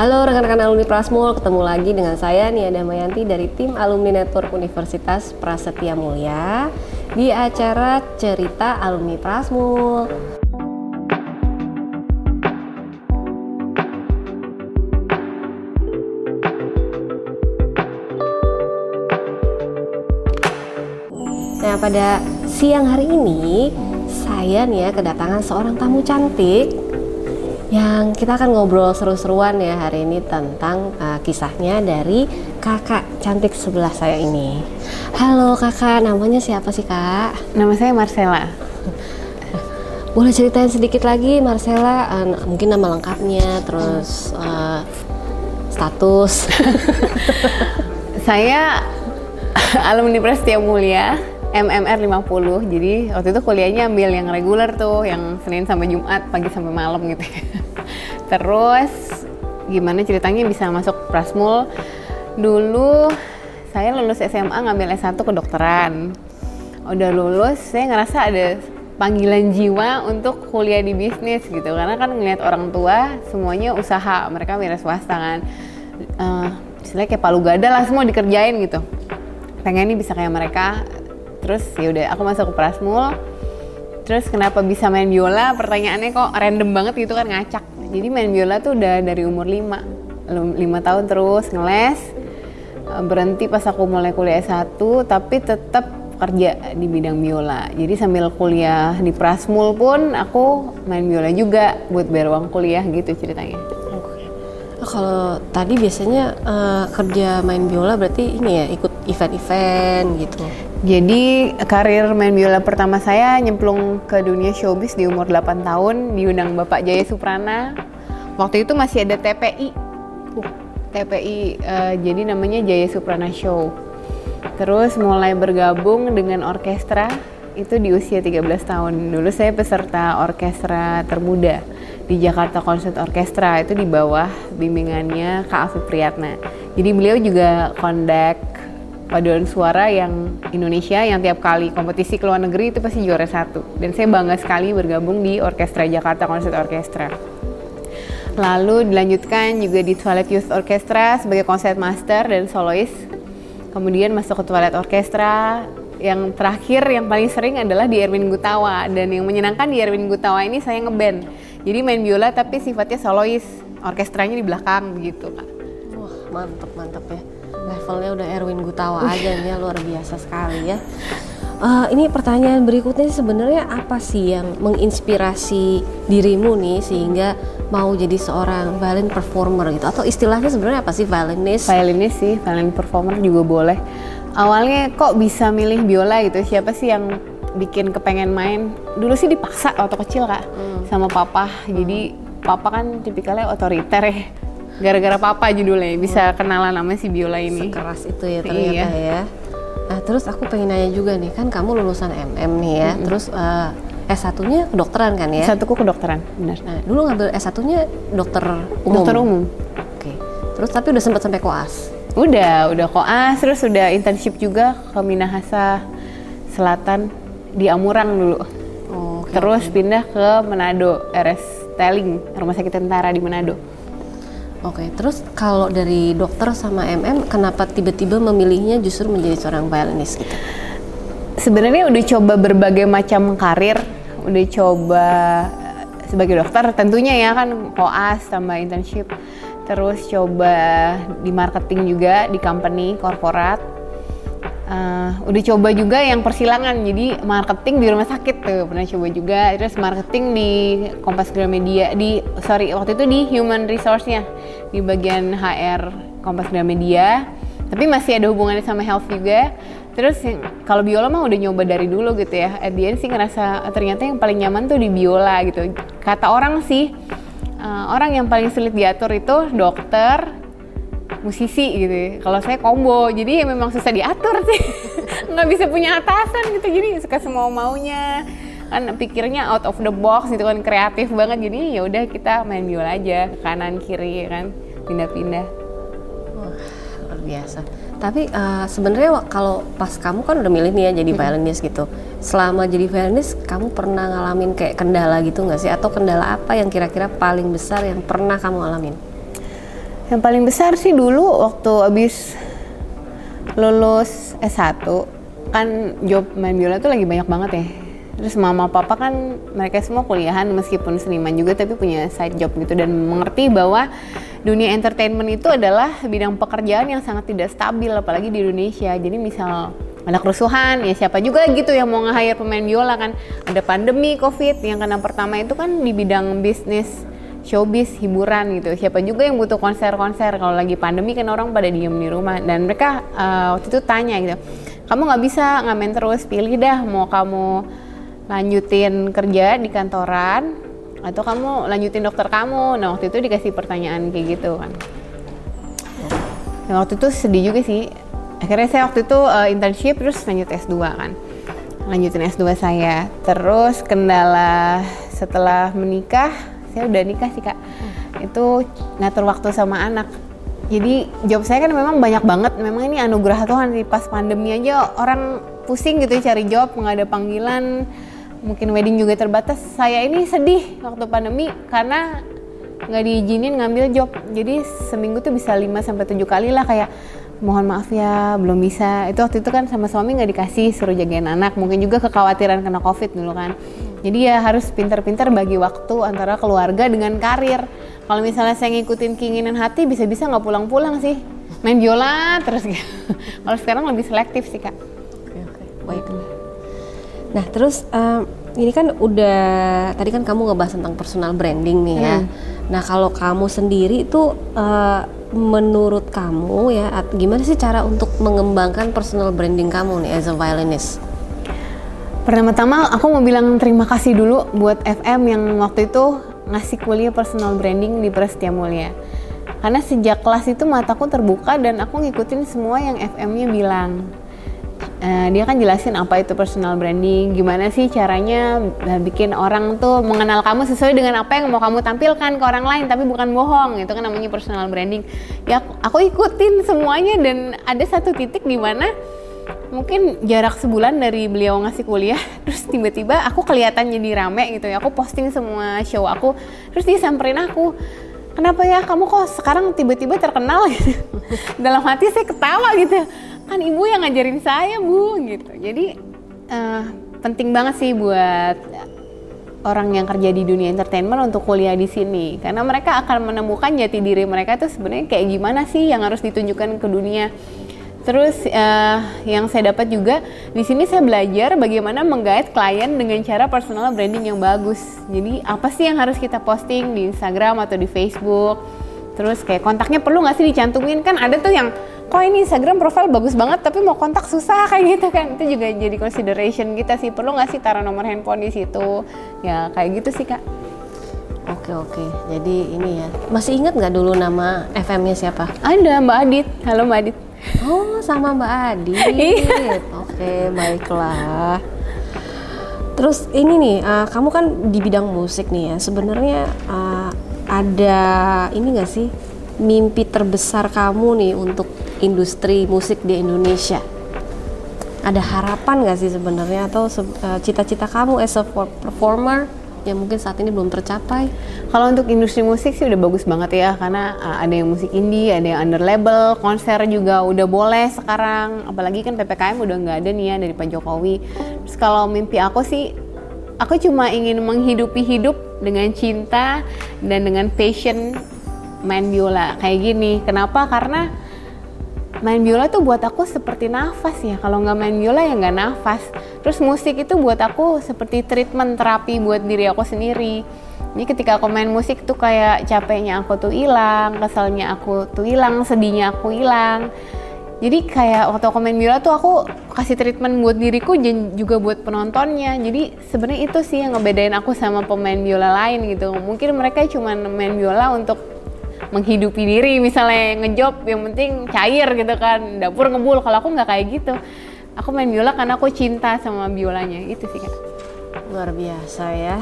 Halo rekan-rekan alumni Prasmul, ketemu lagi dengan saya Nia Damayanti dari tim Alumni Network Universitas Prasetya Mulia di acara Cerita Alumni Prasmul. Nah, pada siang hari ini saya nih ya kedatangan seorang tamu cantik yang kita akan ngobrol seru-seruan ya hari ini tentang uh, kisahnya dari kakak cantik sebelah saya ini. Halo kakak, namanya siapa sih kak? Nama saya Marcella. Boleh ceritain sedikit lagi Marcella, uh, mungkin nama lengkapnya, terus uh, status. saya alumni Prasetya Mulia MMR 50 jadi waktu itu kuliahnya ambil yang reguler tuh yang Senin sampai Jumat pagi sampai malam gitu. Terus gimana ceritanya bisa masuk Prasmul? Dulu saya lulus SMA ngambil S1 kedokteran. Udah lulus saya ngerasa ada panggilan jiwa untuk kuliah di bisnis gitu. Karena kan ngeliat orang tua semuanya usaha mereka wira swasta kan. Uh, istilahnya kayak palu gada lah semua dikerjain gitu. Pengen nih bisa kayak mereka terus ya udah aku masuk ke Prasmul. Terus kenapa bisa main biola? Pertanyaannya kok random banget gitu kan ngacak. Jadi main biola tuh udah dari umur 5 5 tahun terus ngeles. Eh, berhenti pas aku mulai kuliah S1 tapi tetap kerja di bidang biola. Jadi sambil kuliah di Prasmul pun aku main biola juga buat bayar uang kuliah gitu ceritanya. Kalau tadi biasanya uh, kerja main biola berarti ini ya ikut event-event gitu. Jadi karir main biola pertama saya nyemplung ke dunia showbiz di umur 8 tahun diundang Bapak Jaya Suprana. Waktu itu masih ada TPI. Uh, TPI uh, jadi namanya Jaya Suprana Show. Terus mulai bergabung dengan orkestra itu di usia 13 tahun. Dulu saya peserta orkestra termuda di Jakarta Concert Orchestra itu di bawah bimbingannya Kak Afif Priyatna. Jadi beliau juga kondek paduan suara yang Indonesia yang tiap kali kompetisi ke luar negeri itu pasti juara satu. Dan saya bangga sekali bergabung di Orkestra Jakarta Concert Orchestra. Lalu dilanjutkan juga di Twilight Youth Orchestra sebagai konser master dan solois. Kemudian masuk ke Twilight Orchestra, yang terakhir yang paling sering adalah di Erwin Gutawa dan yang menyenangkan di Erwin Gutawa ini saya ngeband jadi main biola tapi sifatnya solois, orkestranya di belakang begitu kak. Wah mantep mantep ya. Levelnya udah Erwin Gutawa aja nih ya, luar biasa sekali ya. Uh, ini pertanyaan berikutnya sebenarnya apa sih yang menginspirasi dirimu nih sehingga mau jadi seorang violin performer gitu atau istilahnya sebenarnya apa sih violinis? Violinis sih, violin performer juga boleh. Awalnya kok bisa milih biola gitu? Siapa sih yang bikin kepengen main dulu sih dipaksa waktu kecil kak hmm. sama papa jadi papa kan tipikalnya otoriter ya gara-gara papa judulnya bisa kenalan nama si biola ini sekeras itu ya ternyata iya. ya nah terus aku pengen nanya juga nih kan kamu lulusan MM nih ya hmm. terus uh, S1-nya kedokteran kan ya? S1 ku kedokteran, benar. Nah, dulu ngambil S1-nya dokter umum. Dokter umum. Oke. Terus tapi udah sempat sampai koas. Udah, udah koas, terus udah internship juga ke Minahasa Selatan di Amurang dulu. Oh, okay, Terus okay. pindah ke Manado, RS Teling, Rumah Sakit Tentara di Manado. Oke, okay, terus kalau dari dokter sama MM, kenapa tiba-tiba memilihnya justru menjadi seorang violinis gitu? Sebenarnya udah coba berbagai macam karir, udah coba sebagai dokter tentunya ya kan koas tambah internship, terus coba di marketing juga di company korporat, uh, udah coba juga yang persilangan. Jadi marketing di rumah sakit tuh pernah coba juga. Terus marketing di Kompas Gramedia di sorry waktu itu di human resource-nya di bagian HR Kompas Gramedia. Tapi masih ada hubungannya sama health juga. Terus kalau biola mah udah nyoba dari dulu gitu ya. At the end sih ngerasa ternyata yang paling nyaman tuh di biola gitu. Kata orang sih uh, orang yang paling sulit diatur itu dokter musisi gitu ya. kalau saya combo jadi ya memang susah diatur sih. Nggak bisa punya atasan gitu jadi suka semua maunya. Kan pikirnya out of the box gitu kan kreatif banget. Jadi ya udah kita main biola aja kanan kiri ya kan. Pindah-pindah. Wah luar biasa. Tapi uh, sebenarnya kalau pas kamu kan udah milih nih ya jadi violinis gitu. Selama jadi violinis kamu pernah ngalamin kayak kendala gitu nggak sih? Atau kendala apa yang kira-kira paling besar yang pernah kamu alamin Yang paling besar sih dulu waktu abis lulus S1 kan job main biola tuh lagi banyak banget ya. Terus mama papa kan mereka semua kuliahan meskipun seniman juga tapi punya side job gitu dan mengerti bahwa dunia entertainment itu adalah bidang pekerjaan yang sangat tidak stabil apalagi di Indonesia. Jadi misal ada kerusuhan ya siapa juga gitu yang mau nge-hire pemain biola kan ada pandemi covid yang kena pertama itu kan di bidang bisnis showbiz hiburan gitu. Siapa juga yang butuh konser-konser. Kalau lagi pandemi kan orang pada diem di rumah. Dan mereka uh, waktu itu tanya gitu kamu nggak bisa ngamen terus pilih dah mau kamu lanjutin kerja di kantoran atau kamu lanjutin dokter kamu. Nah waktu itu dikasih pertanyaan kayak gitu kan. Dan waktu itu sedih juga sih. Akhirnya saya waktu itu uh, internship terus lanjut S2 kan. Lanjutin S2 saya. Terus kendala setelah menikah saya udah nikah sih kak. Hmm. itu ngatur waktu sama anak. Jadi job saya kan memang banyak banget. Memang ini anugerah Tuhan sih. Pas pandemi aja orang pusing gitu ya cari job nggak ada panggilan. Mungkin wedding juga terbatas. Saya ini sedih waktu pandemi karena nggak diizinin ngambil job. Jadi seminggu tuh bisa 5 sampai tujuh kali lah. Kayak mohon maaf ya belum bisa. Itu waktu itu kan sama suami nggak dikasih suruh jagain anak. Mungkin juga kekhawatiran kena covid dulu kan. Jadi ya harus pintar-pintar bagi waktu antara keluarga dengan karir. Kalau misalnya saya ngikutin keinginan hati bisa-bisa nggak pulang-pulang sih. Main biola terus gitu. Kalau sekarang lebih selektif sih kak. Oke oke. Baik. Nah terus um, ini kan udah tadi kan kamu ngebahas tentang personal branding nih ya. Hmm. Nah kalau kamu sendiri itu uh, menurut kamu ya gimana sih cara untuk mengembangkan personal branding kamu nih as a violinist? Pertama-tama aku mau bilang terima kasih dulu buat FM yang waktu itu ngasih kuliah personal branding di Prestia Mulia. Karena sejak kelas itu mataku terbuka dan aku ngikutin semua yang FM-nya bilang uh, dia kan jelasin apa itu personal branding, gimana sih caranya uh, bikin orang tuh mengenal kamu sesuai dengan apa yang mau kamu tampilkan ke orang lain, tapi bukan bohong, itu kan namanya personal branding. Ya aku ikutin semuanya dan ada satu titik di mana mungkin jarak sebulan dari beliau ngasih kuliah, terus tiba-tiba aku kelihatan jadi rame gitu ya, aku posting semua show aku, terus dia samperin aku, kenapa ya kamu kok sekarang tiba-tiba terkenal gitu dalam hati saya ketawa gitu kan ibu yang ngajarin saya bu gitu. Jadi uh, penting banget sih buat orang yang kerja di dunia entertainment untuk kuliah di sini. Karena mereka akan menemukan jati diri mereka itu sebenarnya kayak gimana sih yang harus ditunjukkan ke dunia. Terus uh, yang saya dapat juga di sini saya belajar bagaimana menggait klien dengan cara personal branding yang bagus. Jadi apa sih yang harus kita posting di Instagram atau di Facebook terus kayak kontaknya perlu nggak sih dicantumin kan ada tuh yang kok ini Instagram profile bagus banget tapi mau kontak susah kayak gitu kan itu juga jadi consideration kita sih perlu nggak sih taruh nomor handphone di situ ya kayak gitu sih kak Oke oke, jadi ini ya masih ingat nggak dulu nama FM-nya siapa? Ada Mbak Adit, halo Mbak Adit. Oh sama Mbak Adit. Iya. oke baiklah. Terus ini nih, uh, kamu kan di bidang musik nih ya. Sebenarnya uh, ada ini nggak sih mimpi terbesar kamu nih untuk industri musik di Indonesia? Ada harapan nggak sih sebenarnya atau eh, cita-cita uh, kamu as a performer yang mungkin saat ini belum tercapai? Kalau untuk industri musik sih udah bagus banget ya karena uh, ada yang musik indie, ada yang under label, konser juga udah boleh sekarang. Apalagi kan PPKM udah nggak ada nih ya dari Pak Jokowi. Terus kalau mimpi aku sih aku cuma ingin menghidupi hidup dengan cinta dan dengan passion main biola kayak gini. Kenapa? Karena main biola tuh buat aku seperti nafas ya. Kalau nggak main biola ya nggak nafas. Terus musik itu buat aku seperti treatment terapi buat diri aku sendiri. Jadi ketika aku main musik tuh kayak capeknya aku tuh hilang, keselnya aku tuh hilang, sedihnya aku hilang. Jadi kayak waktu aku main biola tuh aku kasih treatment buat diriku dan juga buat penontonnya. Jadi sebenarnya itu sih yang ngebedain aku sama pemain biola lain gitu. Mungkin mereka cuma main biola untuk menghidupi diri misalnya ngejob yang penting cair gitu kan dapur ngebul. Kalau aku nggak kayak gitu. Aku main biola karena aku cinta sama biolanya. Itu sih kan luar biasa ya.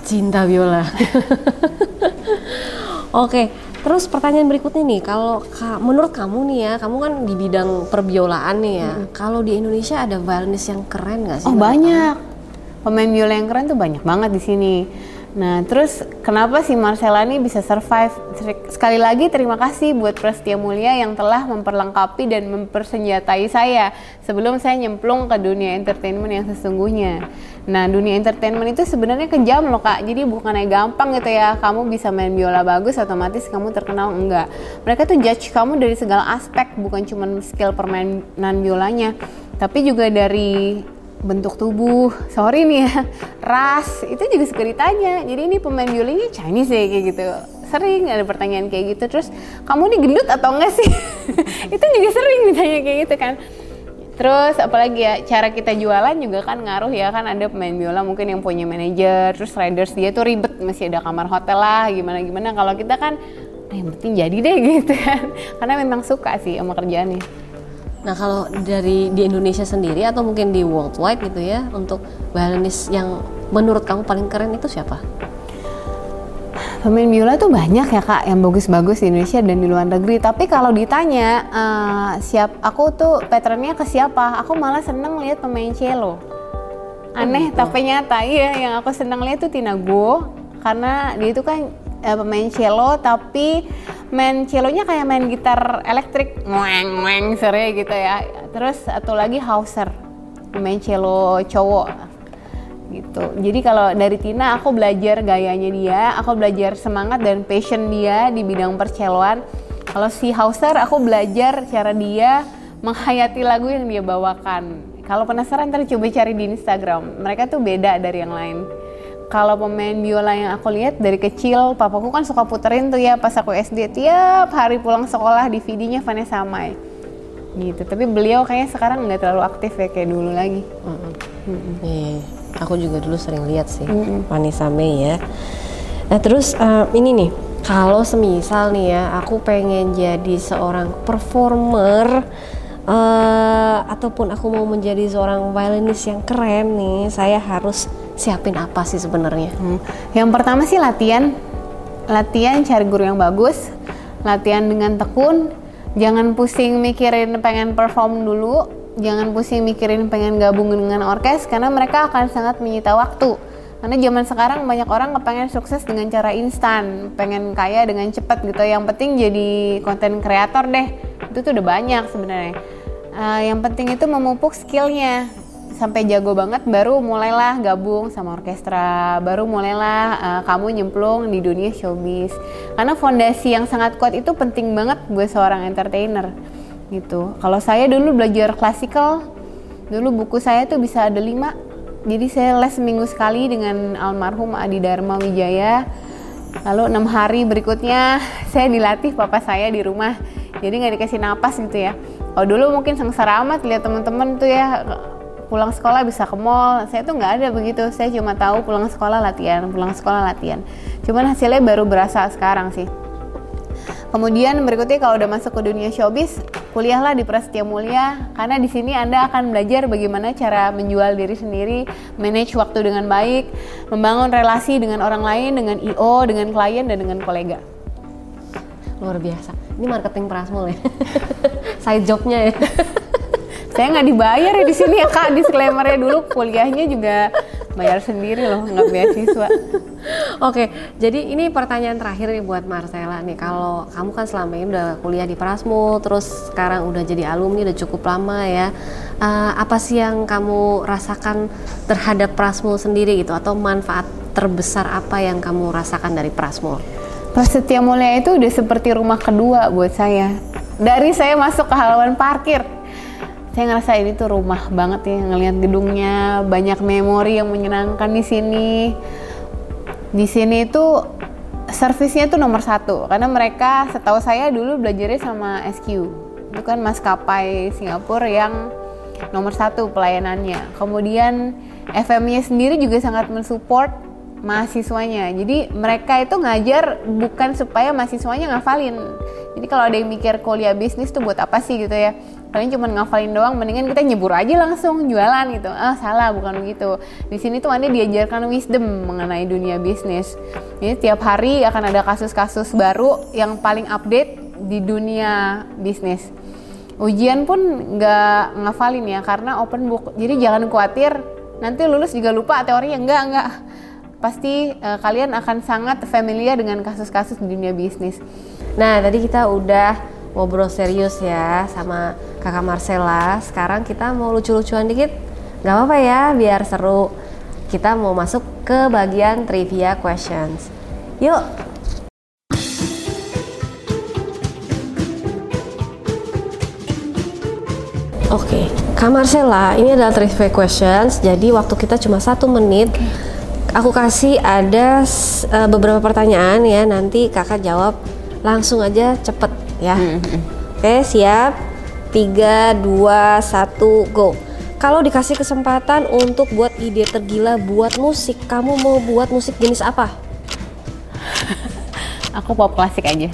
Cinta biola. Oke terus pertanyaan berikutnya nih kalau menurut kamu nih ya kamu kan di bidang perbiolaan nih ya hmm. kalau di Indonesia ada violinis yang keren nggak sih? Oh banyak. Pemain biola yang keren tuh banyak banget di sini Nah, terus kenapa si Marcella ini bisa survive? Sekali lagi terima kasih buat Prestia Mulia yang telah memperlengkapi dan mempersenjatai saya sebelum saya nyemplung ke dunia entertainment yang sesungguhnya. Nah, dunia entertainment itu sebenarnya kejam loh kak. Jadi bukannya gampang gitu ya. Kamu bisa main biola bagus, otomatis kamu terkenal enggak. Mereka tuh judge kamu dari segala aspek, bukan cuma skill permainan biolanya, tapi juga dari bentuk tubuh, sorry nih ya, ras, itu juga suka ditanya. Jadi ini pemain biolanya Chinese ya kayak gitu. Sering ada pertanyaan kayak gitu. Terus kamu ini gendut atau enggak sih? itu juga sering ditanya kayak gitu kan. Terus apalagi ya cara kita jualan juga kan ngaruh ya kan ada pemain biola mungkin yang punya manajer, terus riders dia tuh ribet masih ada kamar hotel lah gimana gimana. Kalau kita kan nah yang penting jadi deh gitu kan. Karena memang suka sih sama kerjaannya. Nah kalau dari di Indonesia sendiri atau mungkin di worldwide gitu ya untuk violinist yang menurut kamu paling keren itu siapa? Pemain biola tuh banyak ya kak yang bagus-bagus di Indonesia dan di luar negeri. Tapi kalau ditanya uh, siap, aku tuh patternnya ke siapa? Aku malah seneng lihat pemain cello. Aneh oh, gitu. tapi nyata ya. Yang aku seneng lihat tuh Tina Go karena dia itu kan uh, pemain cello tapi main cellonya kayak main gitar elektrik. Ngweng ngweng sore gitu ya. Terus satu lagi Hauser main cello cowok. Gitu. Jadi kalau dari Tina aku belajar gayanya dia aku belajar semangat dan passion dia di bidang perceloan kalau si Hauser aku belajar cara dia menghayati lagu yang dia bawakan. Kalau penasaran ntar coba cari di Instagram. Mereka tuh beda dari yang lain kalau pemain biola yang aku lihat dari kecil, papaku kan suka puterin tuh ya pas aku SD tiap hari pulang sekolah DVD-nya Vanessa Mai. Gitu. Tapi beliau kayaknya sekarang nggak terlalu aktif ya kayak dulu lagi. Mm -mm. Mm -mm. Yeah, aku juga dulu sering lihat sih mm -mm. Vanessa Mai ya. Nah terus uh, ini nih, kalau semisal nih ya, aku pengen jadi seorang performer uh, ataupun aku mau menjadi seorang violinist yang keren nih, saya harus siapin apa sih sebenarnya? Hmm. Yang pertama sih latihan, latihan cari guru yang bagus, latihan dengan tekun, jangan pusing mikirin pengen perform dulu, jangan pusing mikirin pengen gabung dengan orkes karena mereka akan sangat menyita waktu. Karena zaman sekarang banyak orang kepengen sukses dengan cara instan, pengen kaya dengan cepat gitu. Yang penting jadi konten kreator deh, itu tuh udah banyak sebenarnya. Uh, yang penting itu memupuk skillnya sampai jago banget baru mulailah gabung sama orkestra. Baru mulailah uh, kamu nyemplung di dunia showbiz. Karena fondasi yang sangat kuat itu penting banget buat seorang entertainer gitu. Kalau saya dulu belajar klasikal dulu buku saya tuh bisa ada lima. Jadi saya les seminggu sekali dengan almarhum Adi Dharma Wijaya. Lalu enam hari berikutnya saya dilatih papa saya di rumah. Jadi nggak dikasih napas gitu ya. Kalau dulu mungkin sengsara amat lihat teman-teman tuh ya pulang sekolah bisa ke mall saya tuh nggak ada begitu saya cuma tahu pulang sekolah latihan pulang sekolah latihan cuman hasilnya baru berasa sekarang sih Kemudian berikutnya kalau udah masuk ke dunia showbiz, kuliahlah di Prasetya Mulia karena di sini Anda akan belajar bagaimana cara menjual diri sendiri, manage waktu dengan baik, membangun relasi dengan orang lain, dengan IO, dengan klien dan dengan kolega. Luar biasa. Ini marketing Prasmul ya. Side jobnya ya saya nggak dibayar ya di sini ya kak disclaimernya dulu kuliahnya juga bayar sendiri loh nggak beasiswa Oke, jadi ini pertanyaan terakhir nih buat Marcella nih. Kalau kamu kan selama ini udah kuliah di Prasmu, terus sekarang udah jadi alumni udah cukup lama ya. Uh, apa sih yang kamu rasakan terhadap Prasmu sendiri gitu atau manfaat terbesar apa yang kamu rasakan dari Prasmu? Prasetya Mulia itu udah seperti rumah kedua buat saya. Dari saya masuk ke halaman parkir saya ngerasa ini tuh rumah banget ya ngelihat gedungnya banyak memori yang menyenangkan di sini. Di sini itu servisnya tuh nomor satu karena mereka setahu saya dulu belajarnya sama SQ itu kan maskapai Singapura yang nomor satu pelayanannya. Kemudian FM-nya sendiri juga sangat mensupport mahasiswanya. Jadi mereka itu ngajar bukan supaya mahasiswanya ngafalin. Jadi kalau ada yang mikir kuliah bisnis tuh buat apa sih gitu ya kalian cuma ngafalin doang mendingan kita nyebur aja langsung jualan gitu. Ah salah bukan begitu. Di sini tuh anda diajarkan wisdom mengenai dunia bisnis. Jadi tiap hari akan ada kasus-kasus baru yang paling update di dunia bisnis. Ujian pun nggak ngafalin ya karena open book. Jadi jangan khawatir nanti lulus juga lupa teorinya. Enggak enggak pasti uh, kalian akan sangat familiar dengan kasus-kasus di dunia bisnis. Nah, tadi kita udah ngobrol serius ya sama kakak Marcella. Sekarang kita mau lucu-lucuan dikit. Gak apa-apa ya, biar seru. Kita mau masuk ke bagian trivia questions. Yuk, Oke, okay. Kak Marcella, ini adalah trivia questions. Jadi waktu kita cuma satu menit. Aku kasih ada uh, beberapa pertanyaan ya. Nanti kakak jawab langsung aja cepet ya. Mm -hmm. Oke, siap? Tiga, dua, satu, go. Kalau dikasih kesempatan untuk buat ide tergila buat musik, kamu mau buat musik jenis apa? Aku pop klasik aja.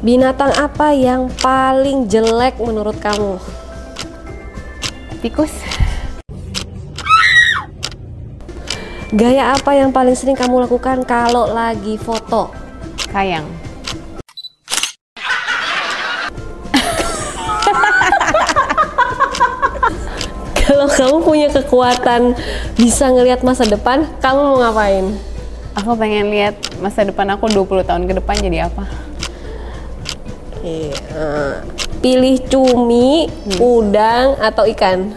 Binatang apa yang paling jelek menurut kamu? Tikus. Gaya apa yang paling sering kamu lakukan kalau lagi foto? Kayang. Kalau kamu punya kekuatan bisa ngelihat masa depan, kamu mau ngapain? Aku pengen lihat masa depan aku 20 tahun ke depan jadi apa? Uh, pilih cumi, hmm. udang atau ikan?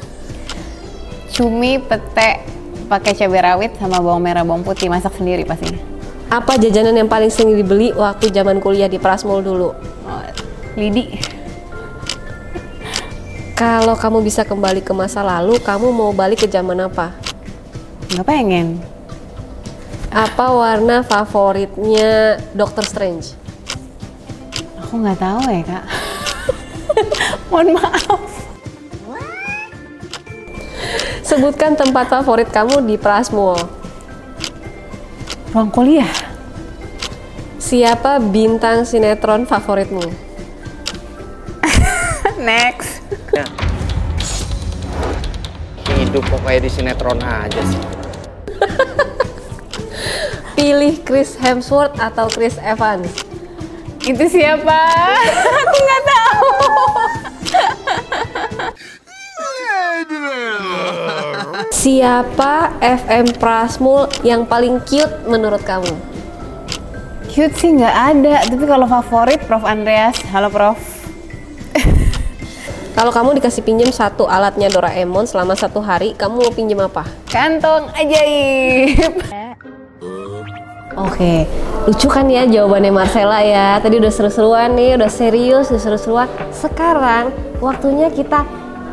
Cumi, pete, pakai cabai rawit sama bawang merah, bawang putih, masak sendiri pastinya. Apa jajanan yang paling sering dibeli waktu zaman kuliah di Prasmul dulu? Oh, lidi. Kalau kamu bisa kembali ke masa lalu, kamu mau balik ke zaman apa? Nggak pengen. Apa warna favoritnya Doctor Strange? Aku nggak tahu ya kak. Mohon maaf. Sebutkan tempat favorit kamu di Prasmo. Ruang kuliah. Siapa bintang sinetron favoritmu? Next. Hidup kok kayak di sinetron aja sih. Pilih Chris Hemsworth atau Chris Evans? Itu siapa? Aku nggak tahu. Siapa FM Prasmul yang paling cute menurut kamu? Cute sih nggak ada, tapi kalau favorit Prof Andreas. Halo Prof. Kalau kamu dikasih pinjam satu alatnya Doraemon selama satu hari, kamu mau pinjam apa? Kantong ajaib. Oke, lucu kan ya jawabannya Marcella ya. Tadi udah seru-seruan nih, udah serius, udah seru-seruan. Sekarang waktunya kita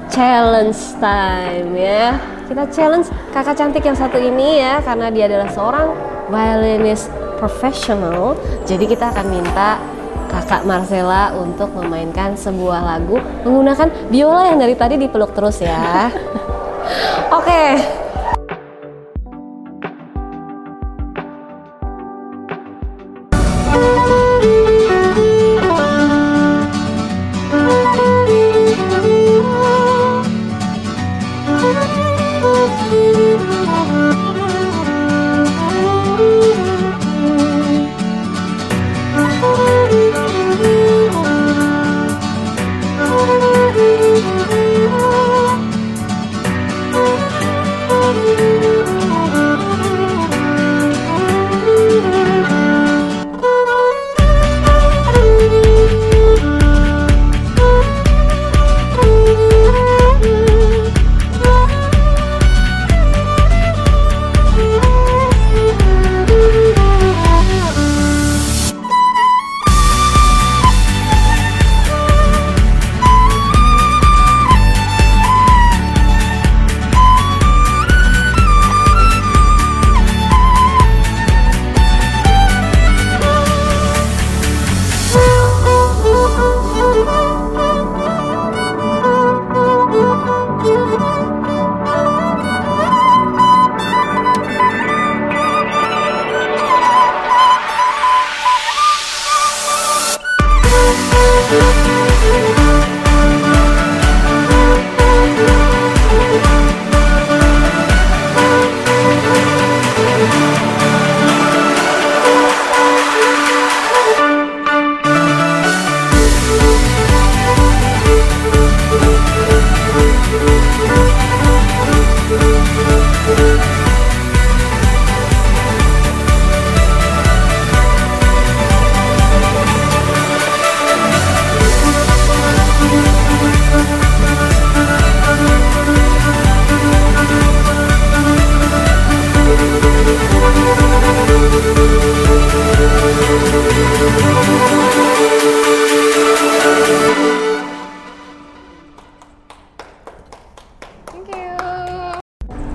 challenge time ya. Kita challenge kakak cantik yang satu ini ya, karena dia adalah seorang violinist profesional. Jadi kita akan minta kakak Marcella untuk memainkan sebuah lagu menggunakan biola yang dari tadi dipeluk terus ya. Oke,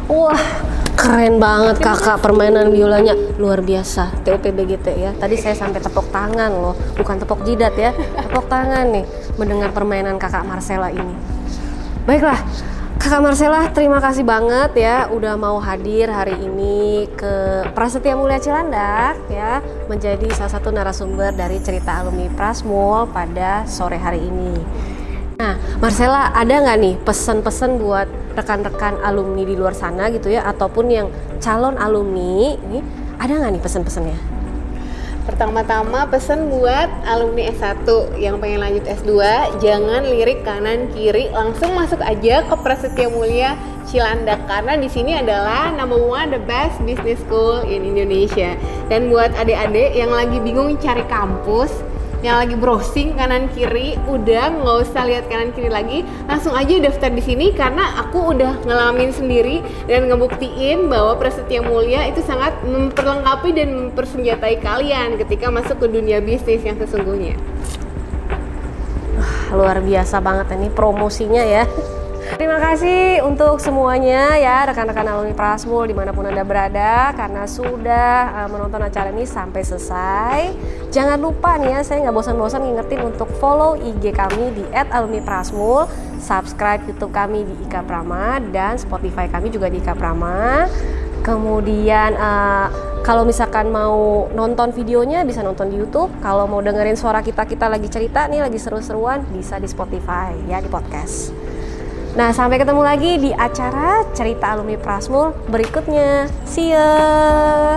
Wah, keren banget kakak permainan biolanya luar biasa TUPBGT ya. Tadi saya sampai tepuk tangan loh, bukan tepuk jidat ya, tepuk tangan nih mendengar permainan kakak Marcella ini. Baiklah, kakak Marcella terima kasih banget ya udah mau hadir hari ini ke Prasetya Mulia Cilandak ya menjadi salah satu narasumber dari cerita alumni Prasmul pada sore hari ini. Nah, Marcella ada nggak nih pesan-pesan buat rekan-rekan alumni di luar sana gitu ya, ataupun yang calon alumni ini ada nggak nih pesan-pesannya? Pertama-tama pesan buat alumni S1 yang pengen lanjut S2, jangan lirik kanan kiri, langsung masuk aja ke Prasetya Mulia Cilandak karena di sini adalah number one the best business school in Indonesia. Dan buat adik-adik yang lagi bingung cari kampus, yang lagi browsing kanan kiri udah nggak usah lihat kanan kiri lagi langsung aja daftar di sini karena aku udah ngalamin sendiri dan ngebuktiin bahwa Prasetya Mulia itu sangat memperlengkapi dan mempersenjatai kalian ketika masuk ke dunia bisnis yang sesungguhnya Luar biasa banget ini promosinya ya. Terima kasih untuk semuanya ya rekan-rekan alumni Prasmul di mana pun anda berada karena sudah uh, menonton acara ini sampai selesai. Jangan lupa nih ya saya nggak bosan-bosan ngingetin untuk follow IG kami di @alumniprasmul, subscribe YouTube kami di Ika Prama dan Spotify kami juga di Ika Prama. Kemudian uh, kalau misalkan mau nonton videonya bisa nonton di YouTube. Kalau mau dengerin suara kita kita lagi cerita nih lagi seru-seruan bisa di Spotify ya di podcast. Nah, sampai ketemu lagi di acara Cerita Alumni Prasmul berikutnya. See ya!